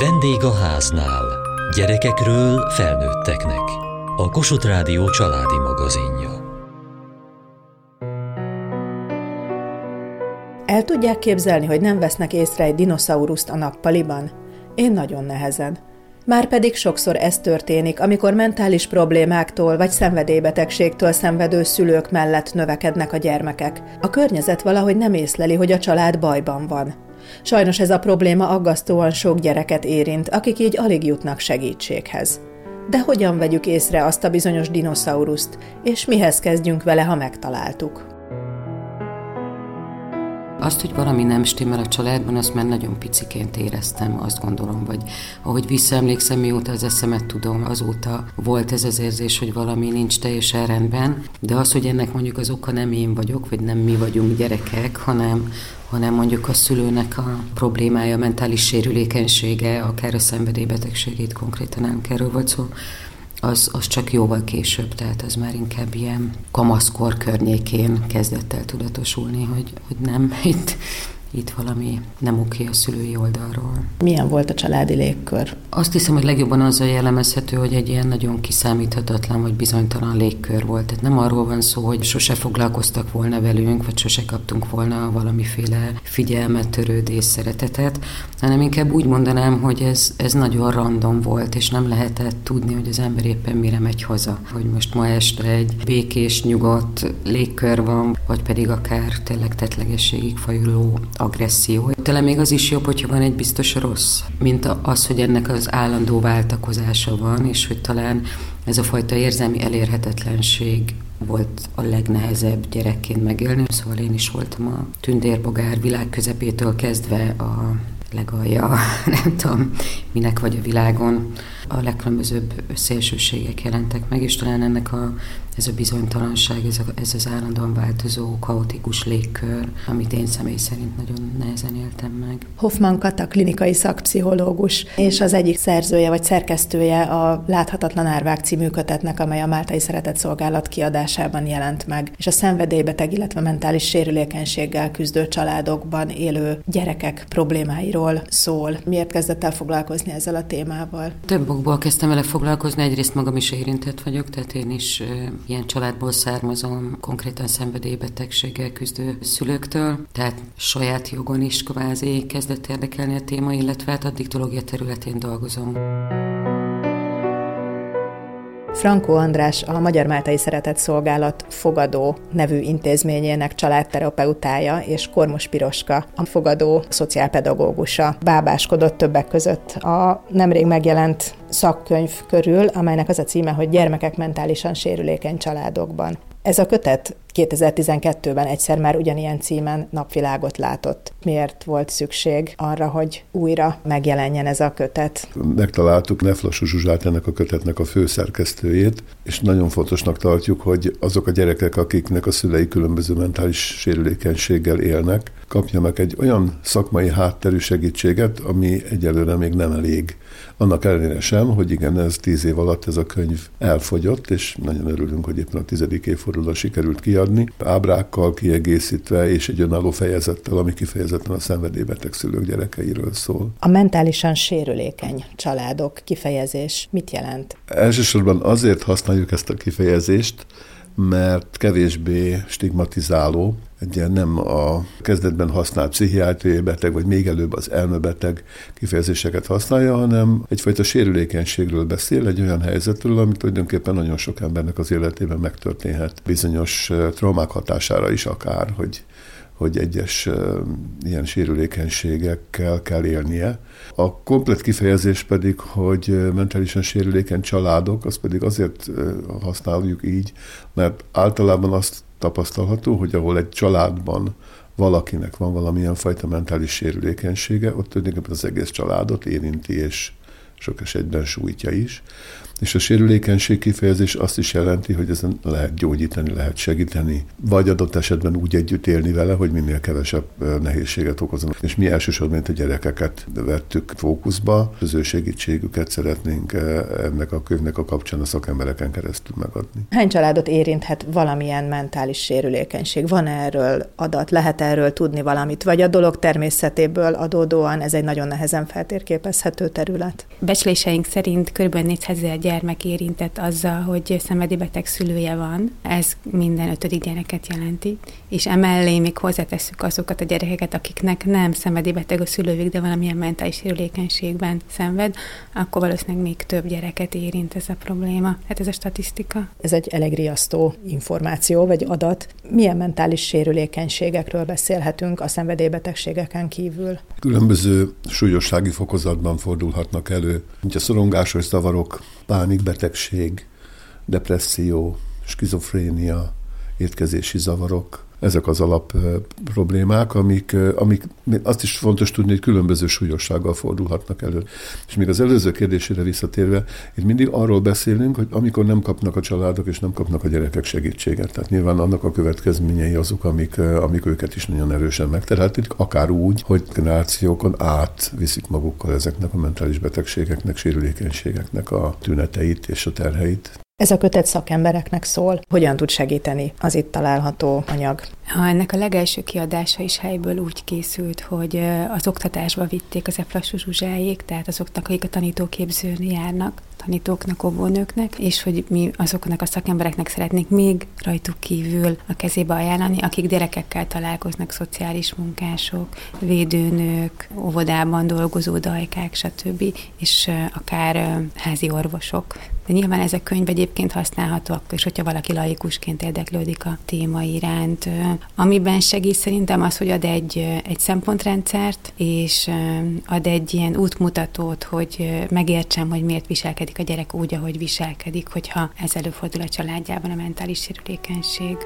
Vendég a háznál. Gyerekekről felnőtteknek. A Kossuth Rádió családi magazinja. El tudják képzelni, hogy nem vesznek észre egy dinoszauruszt a nappaliban? Én nagyon nehezen. Márpedig sokszor ez történik, amikor mentális problémáktól vagy szenvedélybetegségtől szenvedő szülők mellett növekednek a gyermekek. A környezet valahogy nem észleli, hogy a család bajban van. Sajnos ez a probléma aggasztóan sok gyereket érint, akik így alig jutnak segítséghez. De hogyan vegyük észre azt a bizonyos dinoszauruszt, és mihez kezdjünk vele, ha megtaláltuk? Azt, hogy valami nem stimmel a családban, azt már nagyon piciként éreztem, azt gondolom, vagy ahogy visszaemlékszem, mióta az eszemet tudom, azóta volt ez az érzés, hogy valami nincs teljesen rendben, de az, hogy ennek mondjuk az oka nem én vagyok, vagy nem mi vagyunk gyerekek, hanem hanem mondjuk a szülőnek a problémája, a mentális sérülékenysége, akár a szenvedélybetegségét konkrétan nem kerül, vagy szó, az, az csak jóval később, tehát az már inkább ilyen kamaszkor környékén kezdett el tudatosulni, hogy, hogy nem, itt itt valami nem oké a szülői oldalról. Milyen volt a családi légkör? Azt hiszem, hogy legjobban azzal jellemezhető, hogy egy ilyen nagyon kiszámíthatatlan vagy bizonytalan légkör volt. Tehát nem arról van szó, hogy sose foglalkoztak volna velünk, vagy sose kaptunk volna valamiféle figyelmet, törődés, szeretetet, hanem inkább úgy mondanám, hogy ez, ez nagyon random volt, és nem lehetett tudni, hogy az ember éppen mire megy haza. Hogy most ma este egy békés, nyugodt légkör van, vagy pedig akár tényleg tetlegességig fajuló agresszió. Talán még az is jobb, hogyha van egy biztos rossz, mint az, hogy ennek az állandó váltakozása van, és hogy talán ez a fajta érzelmi elérhetetlenség volt a legnehezebb gyerekként megélni. Szóval én is voltam a tündérbogár világ közepétől kezdve a legalja, nem tudom, minek vagy a világon. A legkülönbözőbb szélsőségek jelentek meg, és talán ennek a ez a bizonytalanság, ez, a, ez az állandóan változó, kaotikus légkör, amit én személy szerint nagyon nehezen éltem meg. Hoffman Kata, klinikai szakpszichológus, és az egyik szerzője vagy szerkesztője a Láthatatlan Árvák című kötetnek, amely a Máltai Szeretett Szolgálat kiadásában jelent meg, és a szenvedélybeteg, illetve mentális sérülékenységgel küzdő családokban élő gyerekek problémáiról szól. Miért kezdett el foglalkozni ezzel a témával? Több okból kezdtem vele foglalkozni, egyrészt magam is érintett vagyok, tehát én is ilyen családból származom, konkrétan szenvedélybetegséggel küzdő szülőktől, tehát saját jogon is kvázi kezdett érdekelni a téma, illetve hát a diktológia területén dolgozom. Frankó András a Magyar Máltai Szeretett Szolgálat fogadó nevű intézményének családterapeutája, és Kormos Piroska a fogadó szociálpedagógusa bábáskodott többek között a nemrég megjelent szakkönyv körül, amelynek az a címe, hogy Gyermekek mentálisan sérülékeny családokban. Ez a kötet 2012-ben egyszer már ugyanilyen címen napvilágot látott. Miért volt szükség arra, hogy újra megjelenjen ez a kötet? Megtaláltuk Neflas Zsuzsát, ennek a kötetnek a főszerkesztőjét, és nagyon fontosnak tartjuk, hogy azok a gyerekek, akiknek a szülei különböző mentális sérülékenységgel élnek, kapjanak egy olyan szakmai hátterű segítséget, ami egyelőre még nem elég. Annak ellenére sem, hogy igen, ez tíz év alatt ez a könyv elfogyott, és nagyon örülünk, hogy éppen a tizedik évfordulóra sikerült kiadni, ábrákkal kiegészítve, és egy önálló fejezettel, ami kifejezetten a szenvedélybeteg szülők gyerekeiről szól. A mentálisan sérülékeny családok kifejezés mit jelent? Elsősorban azért használjuk ezt a kifejezést, mert kevésbé stigmatizáló, ilyen nem a kezdetben használt pszichiátriai beteg, vagy még előbb az elmebeteg kifejezéseket használja, hanem egyfajta sérülékenységről beszél, egy olyan helyzetről, amit tulajdonképpen nagyon sok embernek az életében megtörténhet. Bizonyos traumák hatására is akár, hogy hogy egyes ilyen sérülékenységekkel kell élnie. A komplet kifejezés pedig, hogy mentálisan sérülékeny családok, az pedig azért használjuk így, mert általában azt tapasztalható, hogy ahol egy családban valakinek van valamilyen fajta mentális sérülékenysége, ott tulajdonképpen az egész családot érinti, és sok esetben sújtja is. És a sérülékenység kifejezés azt is jelenti, hogy ezen lehet gyógyítani, lehet segíteni, vagy adott esetben úgy együtt élni vele, hogy minél kevesebb nehézséget okozom. És mi elsősorban a gyerekeket vettük fókuszba, az ő segítségüket szeretnénk ennek a könyvnek a kapcsán a szakembereken keresztül megadni. Hány családot érinthet valamilyen mentális sérülékenység? Van erről adat? Lehet erről tudni valamit? Vagy a dolog természetéből adódóan ez egy nagyon nehezen feltérképezhető terület? Becsléseink szerint kb. 400 ezer gyermek érintett azzal, hogy szenvedélybeteg szülője van. Ez minden ötödik gyereket jelenti. És emellé még hozzátesszük azokat a gyerekeket, akiknek nem szenvedélybeteg a szülőjük, de valamilyen mentális sérülékenységben szenved, akkor valószínűleg még több gyereket érint ez a probléma. Hát ez a statisztika. Ez egy elég riasztó információ vagy adat. Milyen mentális sérülékenységekről beszélhetünk a szenvedélybetegségeken kívül? Különböző súlyossági fokozatban fordulhatnak elő, mint a szorongásos zavarok, pánikbetegség, depresszió, skizofrénia, étkezési zavarok, ezek az alap problémák, amik, amik azt is fontos tudni, hogy különböző súlyossággal fordulhatnak elő. És még az előző kérdésére visszatérve, itt mindig arról beszélünk, hogy amikor nem kapnak a családok és nem kapnak a gyerekek segítséget. Tehát nyilván annak a következményei azok, amik, amik őket is nagyon erősen megterheltik, akár úgy, hogy generációkon át viszik magukkal ezeknek a mentális betegségeknek, sérülékenységeknek a tüneteit és a terheit. Ez a kötet szakembereknek szól. Hogyan tud segíteni az itt található anyag? Ha ennek a legelső kiadása is helyből úgy készült, hogy az oktatásba vitték az Eflassú Zsuzsáék, tehát azoknak, akik a tanítóképzőn járnak, tanítóknak, óvónőknek, és hogy mi azoknak a szakembereknek szeretnék még rajtuk kívül a kezébe ajánlani, akik gyerekekkel találkoznak, szociális munkások, védőnők, óvodában dolgozó dajkák, stb., és akár házi orvosok. De nyilván ezek könyv egyébként használhatóak, és hogyha valaki laikusként érdeklődik a téma iránt. Amiben segít szerintem az, hogy ad egy, egy szempontrendszert, és ad egy ilyen útmutatót, hogy megértsem, hogy miért viselkedik a gyerek úgy, ahogy viselkedik, hogyha ez előfordul a családjában a mentális sérülékenység.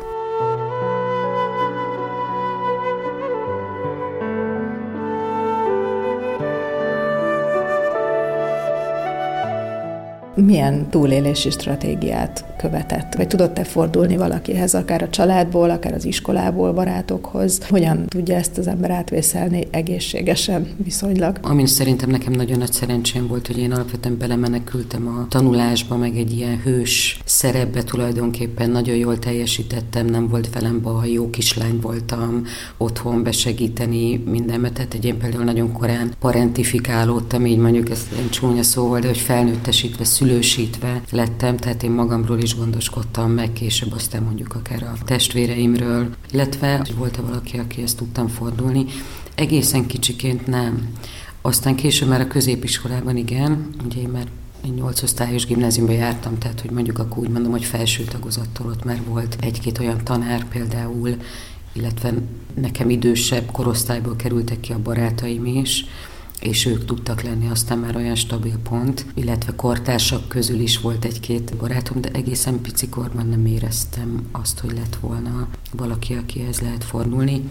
Milyen túlélési stratégiát követett? Vagy tudott-e fordulni valakihez, akár a családból, akár az iskolából, barátokhoz? Hogyan tudja ezt az ember átvészelni egészségesen viszonylag? Amin szerintem nekem nagyon nagy szerencsém volt, hogy én alapvetően belemenekültem a tanulásba, meg egy ilyen hős szerepbe tulajdonképpen nagyon jól teljesítettem, nem volt velem baj, jó kislány voltam, otthon besegíteni mindenmet, tehát egy például nagyon korán parentifikálódtam, így mondjuk ez egy csúnya szó volt, de hogy felnőttesítve szülősítve lettem, tehát én magamról is gondoskodtam meg, később aztán mondjuk akár a testvéreimről, illetve volt-e valaki, akihez tudtam fordulni. Egészen kicsiként nem. Aztán később már a középiskolában igen, ugye én már én nyolc osztályos gimnáziumba jártam, tehát hogy mondjuk akkor úgy mondom, hogy felső tagozattól ott már volt egy-két olyan tanár például, illetve nekem idősebb korosztályból kerültek ki a barátaim is, és ők tudtak lenni aztán már olyan stabil pont, illetve kortársak közül is volt egy-két barátom, de egészen picikorban nem éreztem azt, hogy lett volna valaki, akihez lehet fordulni.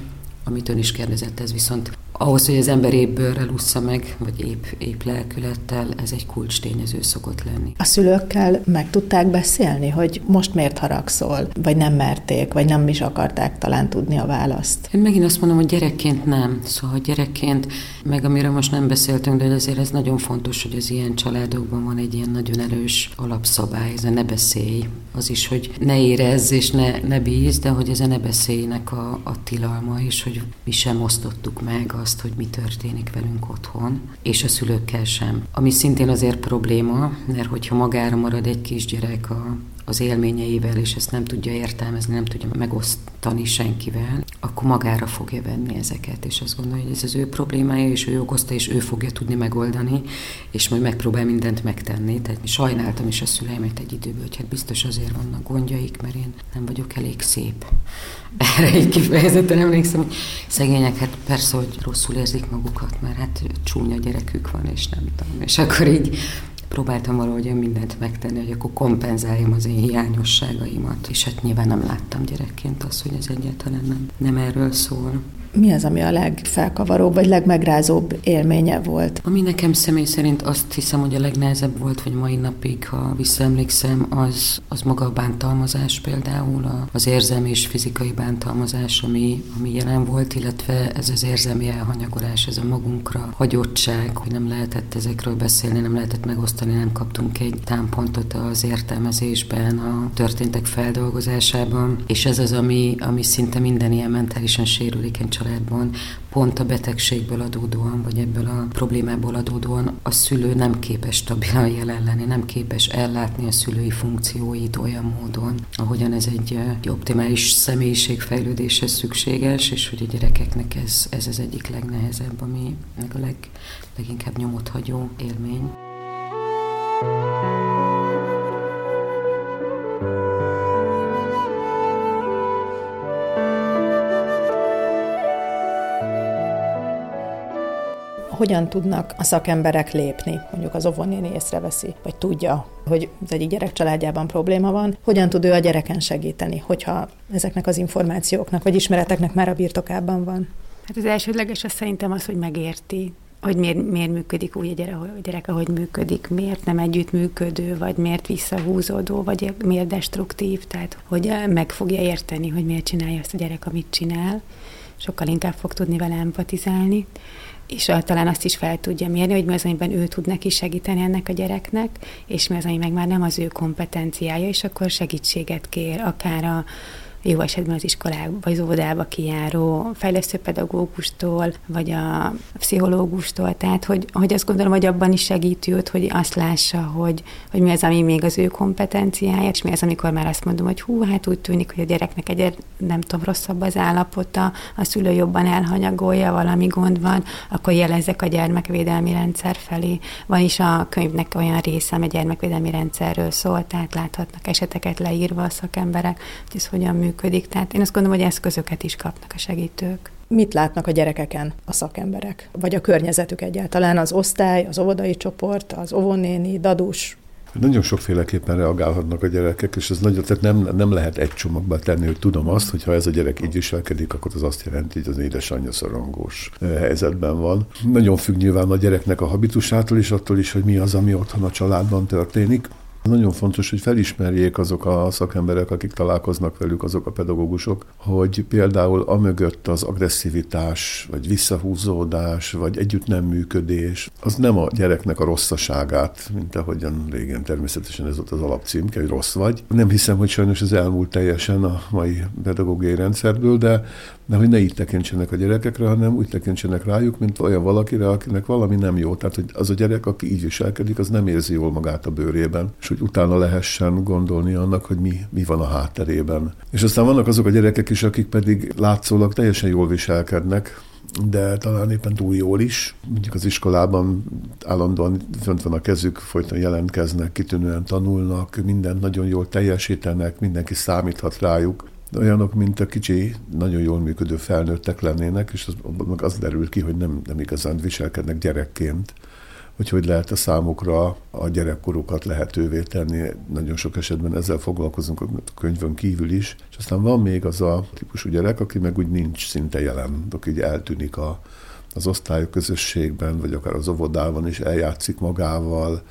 Amit ön is kérdezett, ez viszont ahhoz, hogy az ember épp bőrrel ussza meg, vagy épp, épp lelkülettel, ez egy kulcs tényező szokott lenni. A szülőkkel meg tudták beszélni, hogy most miért haragszol, vagy nem merték, vagy nem is akarták talán tudni a választ? Én megint azt mondom, hogy gyerekként nem. Szóval gyerekként, meg amiről most nem beszéltünk, de azért ez nagyon fontos, hogy az ilyen családokban van egy ilyen nagyon erős alapszabály, ez a ne beszélj. Az is, hogy ne érezz és ne, ne bíz, de hogy ez a ne beszéljnek a, a tilalma, és hogy mi sem osztottuk meg azt, azt, hogy mi történik velünk otthon, és a szülőkkel sem. Ami szintén azért probléma, mert hogyha magára marad egy kisgyerek a, az élményeivel, és ezt nem tudja értelmezni, nem tudja megosztani senkivel, akkor magára fogja venni ezeket, és azt gondolja, hogy ez az ő problémája, és ő okozta, és ő fogja tudni megoldani, és majd megpróbál mindent megtenni. Tehát sajnáltam is a szüleimet egy időből, hogy hát biztos azért vannak gondjaik, mert én nem vagyok elég szép. Erre egy kifejezetten emlékszem, hogy szegények, hát persze, hogy rosszul érzik magukat, mert hát csúnya gyerekük van, és nem tudom. És akkor így próbáltam valahogy mindent megtenni, hogy akkor kompenzáljam az én hiányosságaimat. És hát nyilván nem láttam gyerekként azt, hogy ez egyáltalán nem, nem erről szól. Mi az, ami a legfelkavaróbb, vagy legmegrázóbb élménye volt? Ami nekem személy szerint azt hiszem, hogy a legnehezebb volt, vagy mai napig, ha visszaemlékszem, az, az maga a bántalmazás például, az érzelmi és fizikai bántalmazás, ami, ami jelen volt, illetve ez az érzelmi elhanyagolás, ez a magunkra hagyottság, hogy nem lehetett ezekről beszélni, nem lehetett megosztani, nem kaptunk egy támpontot az értelmezésben, a történtek feldolgozásában, és ez az, ami, ami szinte minden ilyen mentálisan sérülékeny családban pont a betegségből adódóan, vagy ebből a problémából adódóan a szülő nem képes stabilan jelen lenni, nem képes ellátni a szülői funkcióit olyan módon, ahogyan ez egy, egy optimális személyiségfejlődéshez szükséges, és hogy a gyerekeknek ez, ez az egyik legnehezebb, ami a leg, leginkább nyomot hagyó élmény. Hogyan tudnak a szakemberek lépni? Mondjuk az óvónéni észreveszi, vagy tudja, hogy az egyik gyerek családjában probléma van, hogyan tud ő a gyereken segíteni, hogyha ezeknek az információknak vagy ismereteknek már a birtokában van? Hát az elsődleges az szerintem az, hogy megérti, hogy miért, miért működik úgy a gyerek, a gyerek, ahogy működik, miért nem együttműködő, vagy miért visszahúzódó, vagy miért destruktív, tehát hogy meg fogja érteni, hogy miért csinálja azt a gyerek, amit csinál, sokkal inkább fog tudni vele empatizálni és talán azt is fel tudja mérni, hogy mi az, amiben ő tud neki segíteni ennek a gyereknek, és mi az, ami meg már nem az ő kompetenciája, és akkor segítséget kér, akár a jó esetben az iskolába vagy az óvodába kijáró fejlesztőpedagógustól, vagy a pszichológustól, tehát hogy, hogy azt gondolom, hogy abban is segíti őt, hogy azt lássa, hogy, hogy mi az, ami még az ő kompetenciája, és mi az, amikor már azt mondom, hogy hú, hát úgy tűnik, hogy a gyereknek egy nem tudom, rosszabb az állapota, a szülő jobban elhanyagolja, valami gond van, akkor jelezzek a gyermekvédelmi rendszer felé. Van is a könyvnek olyan része, ami a gyermekvédelmi rendszerről szól, tehát láthatnak eseteket leírva a szakemberek, hogy ez hogyan működik működik. Tehát én azt gondolom, hogy eszközöket is kapnak a segítők. Mit látnak a gyerekeken a szakemberek? Vagy a környezetük egyáltalán? Az osztály, az óvodai csoport, az óvónéni, dadus, nagyon sokféleképpen reagálhatnak a gyerekek, és ez nagyon, tehát nem, nem lehet egy csomagba tenni, hogy tudom azt, hogy ha ez a gyerek így viselkedik, akkor az azt jelenti, hogy az édesanyja szorongós eh, helyzetben van. Nagyon függ nyilván a gyereknek a habitusától is, attól is, hogy mi az, ami otthon a családban történik. Nagyon fontos, hogy felismerjék azok a szakemberek, akik találkoznak velük, azok a pedagógusok, hogy például amögött az agresszivitás, vagy visszahúzódás, vagy együtt nem működés, az nem a gyereknek a rosszaságát, mint ahogyan régen természetesen ez volt az alapcím, hogy rossz vagy. Nem hiszem, hogy sajnos ez elmúlt teljesen a mai pedagógiai rendszerből, de de hogy ne így tekintsenek a gyerekekre, hanem úgy tekintsenek rájuk, mint olyan valakire, akinek valami nem jó. Tehát, hogy az a gyerek, aki így viselkedik, az nem érzi jól magát a bőrében, és hogy utána lehessen gondolni annak, hogy mi, mi van a hátterében. És aztán vannak azok a gyerekek is, akik pedig látszólag teljesen jól viselkednek, de talán éppen túl jól is. Mondjuk az iskolában állandóan fönt van a kezük, folyton jelentkeznek, kitűnően tanulnak, mindent nagyon jól teljesítenek, mindenki számíthat rájuk olyanok, mint a kicsi, nagyon jól működő felnőttek lennének, és az, meg az derül ki, hogy nem, nem igazán viselkednek gyerekként, hogy hogy lehet a számukra a gyerekkorukat lehetővé tenni. Nagyon sok esetben ezzel foglalkozunk a könyvön kívül is. És aztán van még az a típusú gyerek, aki meg úgy nincs szinte jelen, aki így eltűnik a, az osztályok közösségben, vagy akár az óvodában is eljátszik magával,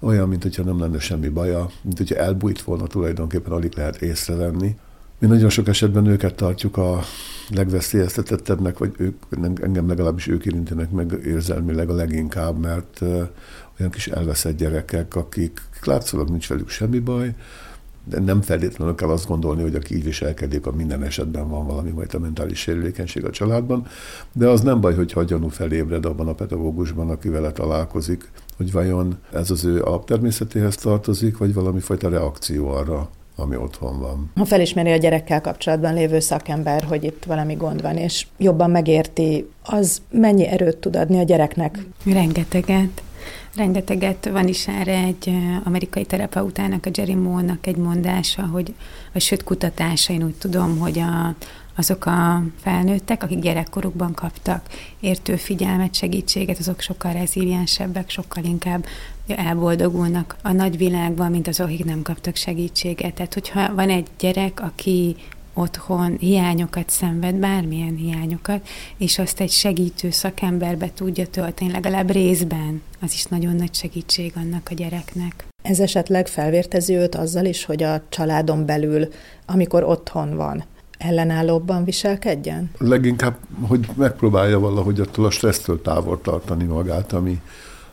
olyan, mint hogyha nem lenne semmi baja, mint hogyha elbújt volna tulajdonképpen, alig lehet észrevenni. Mi nagyon sok esetben őket tartjuk a legveszélyeztetettebbnek, vagy ők, engem legalábbis ők érintenek meg érzelmileg a leginkább, mert olyan kis elveszett gyerekek, akik látszólag nincs velük semmi baj, de nem feltétlenül kell azt gondolni, hogy aki így viselkedik, a minden esetben van valami majd a mentális sérülékenység a családban, de az nem baj, hogyha a gyanú felébred abban a pedagógusban, aki vele találkozik, hogy vajon ez az ő alaptermészetéhez tartozik, vagy valami fajta reakció arra, ami otthon van. Ha felismeri a gyerekkel kapcsolatban lévő szakember, hogy itt valami gond van, és jobban megérti, az mennyi erőt tud adni a gyereknek? Rengeteget. Rengeteget van is erre egy amerikai terapeutának, a Jerry Moore-nak egy mondása, hogy, vagy sőt kutatása, én úgy tudom, hogy a, azok a felnőttek, akik gyerekkorukban kaptak értő figyelmet, segítséget, azok sokkal reziliensebbek, sokkal inkább elboldogulnak a nagyvilágban, mint azok, akik nem kaptak segítséget. Tehát, hogyha van egy gyerek, aki otthon hiányokat szenved, bármilyen hiányokat, és azt egy segítő szakemberbe tudja tölteni, legalább részben, az is nagyon nagy segítség annak a gyereknek. Ez esetleg felvértezi őt azzal is, hogy a családon belül, amikor otthon van, ellenállóbban viselkedjen? Leginkább, hogy megpróbálja valahogy attól a stressztől távol tartani magát, ami,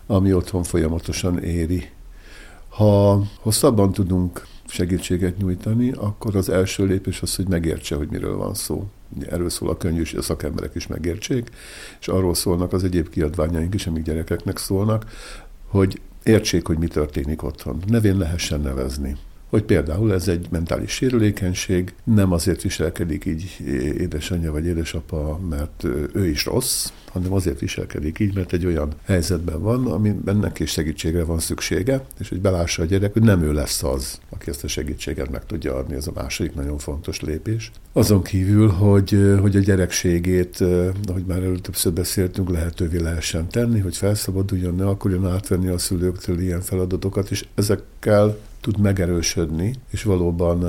ami otthon folyamatosan éri. Ha hosszabban tudunk segítséget nyújtani, akkor az első lépés az, hogy megértse, hogy miről van szó. Erről szól a könyv, és a szakemberek is megértsék, és arról szólnak az egyéb kiadványaink is, amik gyerekeknek szólnak, hogy értsék, hogy mi történik otthon. Nevén lehessen nevezni hogy például ez egy mentális sérülékenység, nem azért viselkedik így édesanyja vagy édesapa, mert ő is rossz, hanem azért viselkedik így, mert egy olyan helyzetben van, ami ennek is segítségre van szüksége, és hogy belássa a gyerek, hogy nem ő lesz az, aki ezt a segítséget meg tudja adni, ez a második nagyon fontos lépés. Azon kívül, hogy, hogy a gyerekségét, ahogy már előbb többször beszéltünk, lehetővé lehessen tenni, hogy felszabaduljon, ne akarjon átvenni a szülőktől ilyen feladatokat, és ezekkel tud megerősödni, és valóban,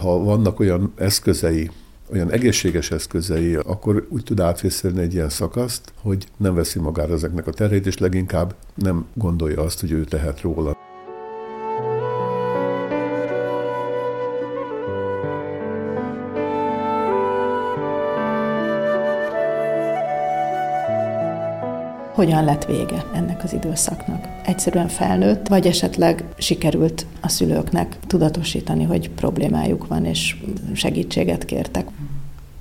ha vannak olyan eszközei, olyan egészséges eszközei, akkor úgy tud átvészelni egy ilyen szakaszt, hogy nem veszi magára ezeknek a terét, és leginkább nem gondolja azt, hogy ő tehet róla. Hogyan lett vége ennek az időszaknak. Egyszerűen felnőtt, vagy esetleg sikerült a szülőknek tudatosítani, hogy problémájuk van, és segítséget kértek.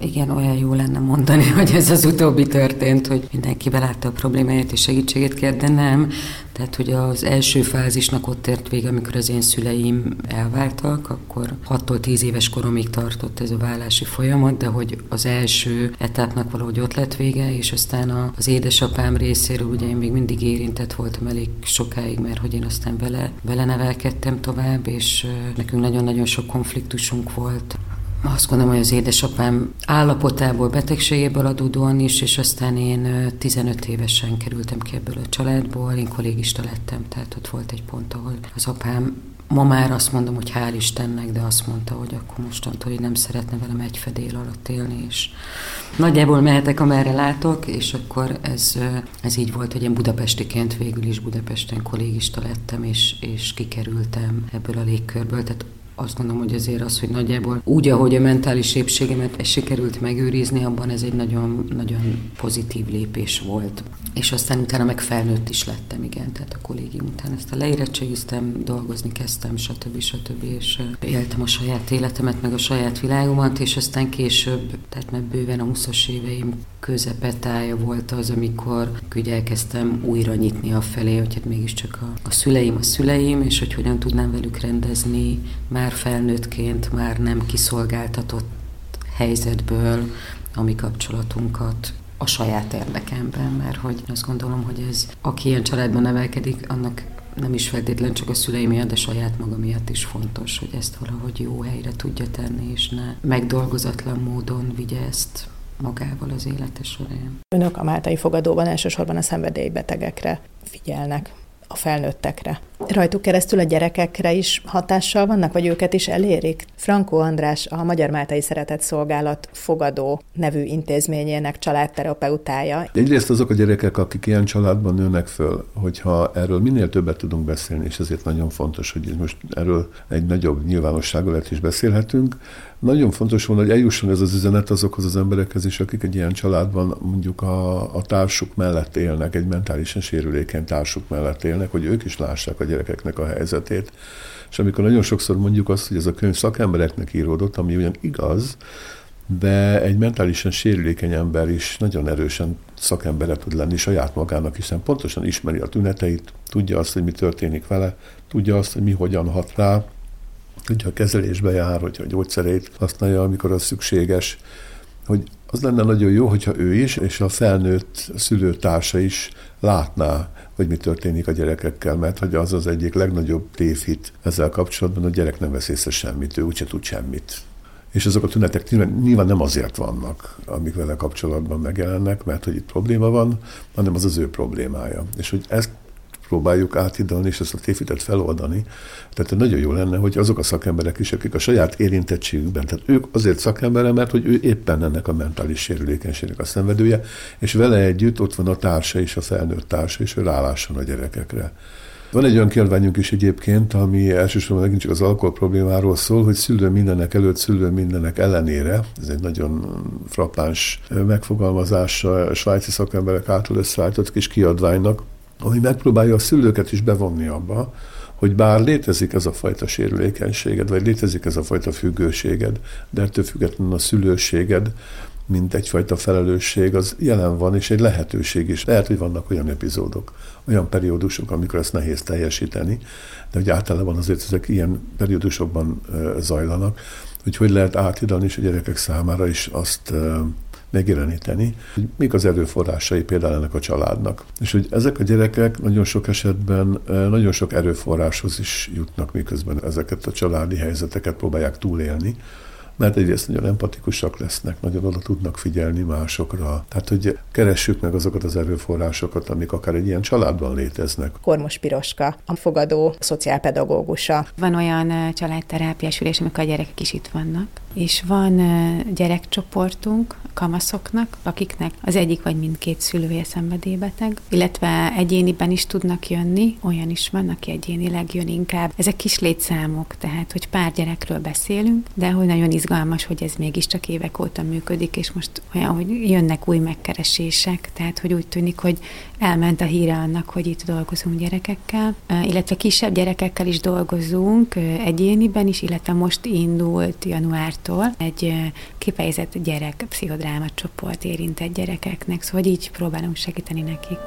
Igen, olyan jó lenne mondani, hogy ez az utóbbi történt, hogy mindenki belátta a problémáját és segítséget kér, de nem. Tehát, hogy az első fázisnak ott ért vége, amikor az én szüleim elváltak, akkor 6-10 éves koromig tartott ez a vállási folyamat, de hogy az első etapnak valahogy ott lett vége, és aztán az édesapám részéről ugye én még mindig érintett voltam elég sokáig, mert hogy én aztán vele, vele nevelkedtem tovább, és nekünk nagyon-nagyon sok konfliktusunk volt azt gondolom, hogy az édesapám állapotából, betegségéből adódóan is, és aztán én 15 évesen kerültem ki ebből a családból, én kollégista lettem, tehát ott volt egy pont, ahol az apám Ma már azt mondom, hogy hál' Istennek, de azt mondta, hogy akkor mostantól, hogy nem szeretne velem egy fedél alatt élni, és nagyjából mehetek, amerre látok, és akkor ez, ez így volt, hogy én budapestiként végül is Budapesten kollégista lettem, és, és kikerültem ebből a légkörből, tehát azt gondolom, hogy azért az, hogy nagyjából úgy, ahogy a mentális épségemet sikerült megőrizni, abban ez egy nagyon, nagyon pozitív lépés volt. És aztán utána meg felnőtt is lettem, igen, tehát a kollégium után ezt a leérettségiztem, dolgozni kezdtem, stb. stb. és éltem a saját életemet, meg a saját világomat, és aztán később, tehát mert bőven a 20 éveim közepetája volt az, amikor ugye elkezdtem újra nyitni a felé, hogy hát mégiscsak a, a szüleim a szüleim, és hogy hogyan tudnám velük rendezni már felnőttként, már nem kiszolgáltatott helyzetből a mi kapcsolatunkat a saját érdekemben, mert hogy azt gondolom, hogy ez, aki ilyen családban nevelkedik, annak nem is feltétlen csak a szüleim miatt, de saját maga miatt is fontos, hogy ezt valahogy jó helyre tudja tenni, és ne megdolgozatlan módon vigye ezt magával az élete során. Önök a Máltai fogadóban elsősorban a szenvedélybetegekre figyelnek a felnőttekre. Rajtuk keresztül a gyerekekre is hatással vannak, vagy őket is elérik? Frankó András, a Magyar Máltai Szeretett Szolgálat fogadó nevű intézményének családterapeutája. Egyrészt azok a gyerekek, akik ilyen családban nőnek föl, hogyha erről minél többet tudunk beszélni, és ezért nagyon fontos, hogy most erről egy nagyobb nyilvánossággal is beszélhetünk, nagyon fontos volna, hogy eljusson ez az üzenet azokhoz az emberekhez is, akik egy ilyen családban mondjuk a, a társuk mellett élnek, egy mentálisan sérülékeny társuk mellett élnek, hogy ők is lássák a gyerekeknek a helyzetét. És amikor nagyon sokszor mondjuk azt, hogy ez a könyv szakembereknek íródott, ami ugyan igaz, de egy mentálisan sérülékeny ember is nagyon erősen szakembere tud lenni saját magának, hiszen pontosan ismeri a tüneteit, tudja azt, hogy mi történik vele, tudja azt, hogy mi hogyan hat rá, hogyha a kezelésbe jár, hogyha a gyógyszerét használja, amikor az szükséges, hogy az lenne nagyon jó, hogyha ő is, és a felnőtt szülőtársa is látná, hogy mi történik a gyerekekkel, mert hogy az az egyik legnagyobb tévhit ezzel kapcsolatban, a gyerek nem vesz észre semmit, ő úgyse tud semmit. És azok a tünetek nyilván nem azért vannak, amik vele kapcsolatban megjelennek, mert hogy itt probléma van, hanem az az ő problémája. És hogy ezt próbáljuk átidalni, és ezt a tévhitet feloldani. Tehát nagyon jó lenne, hogy azok a szakemberek is, akik a saját érintettségükben, tehát ők azért szakembere, mert hogy ő éppen ennek a mentális sérülékenységnek a szenvedője, és vele együtt ott van a társa és a felnőtt társa, és ő rálásson a gyerekekre. Van egy olyan kiadványunk is egyébként, ami elsősorban megint csak az alkohol problémáról szól, hogy szülő mindenek előtt, szülő mindenek ellenére, ez egy nagyon frappáns megfogalmazás a svájci szakemberek által összeállított kis kiadványnak, ami megpróbálja a szülőket is bevonni abba, hogy bár létezik ez a fajta sérülékenységed, vagy létezik ez a fajta függőséged, de ettől függetlenül a szülőséged, mint egyfajta felelősség, az jelen van, és egy lehetőség is. Lehet, hogy vannak olyan epizódok, olyan periódusok, amikor ezt nehéz teljesíteni, de hogy általában azért ezek ilyen periódusokban zajlanak, hogy hogy lehet átidalni is a gyerekek számára is azt megjeleníteni, hogy mik az erőforrásai például ennek a családnak. És hogy ezek a gyerekek nagyon sok esetben nagyon sok erőforráshoz is jutnak, miközben ezeket a családi helyzeteket próbálják túlélni, mert egyrészt nagyon empatikusak lesznek, nagyon oda tudnak figyelni másokra. Tehát, hogy keressük meg azokat az erőforrásokat, amik akár egy ilyen családban léteznek. Kormos Piroska, a fogadó szociálpedagógusa. Van olyan családterápiás ülés, amikor a gyerekek is itt vannak, és van gyerekcsoportunk kamaszoknak, akiknek az egyik vagy mindkét szülője szenvedélybeteg, illetve egyéniben is tudnak jönni, olyan is van, aki egyénileg jön inkább. Ezek kis létszámok, tehát hogy pár gyerekről beszélünk, de hogy nagyon izgalmas, hogy ez mégiscsak évek óta működik, és most olyan, hogy jönnek új megkeresések, tehát hogy úgy tűnik, hogy elment a híre annak, hogy itt dolgozunk gyerekekkel, illetve kisebb gyerekekkel is dolgozunk, egyéniben is, illetve most indult januártól egy kifejezett gyerek pszichodráma csoport érintett gyerekeknek, szóval így próbálunk segíteni nekik.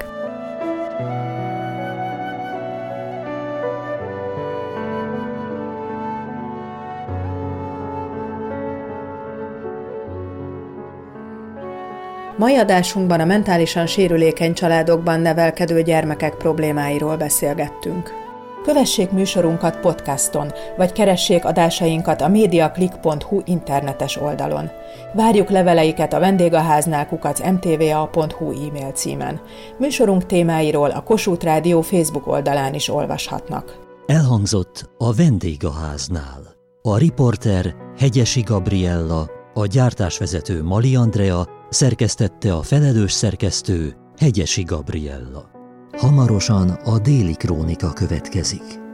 Mai adásunkban a mentálisan sérülékeny családokban nevelkedő gyermekek problémáiról beszélgettünk. Kövessék műsorunkat podcaston, vagy keressék adásainkat a mediaclick.hu internetes oldalon. Várjuk leveleiket a vendégháznál kukac mtva.hu e-mail címen. Műsorunk témáiról a Kossuth Rádió Facebook oldalán is olvashatnak. Elhangzott a vendégháznál. A riporter Hegyesi Gabriella, a gyártásvezető Mali Andrea, Szerkesztette a felelős szerkesztő Hegyesi Gabriella. Hamarosan a déli krónika következik.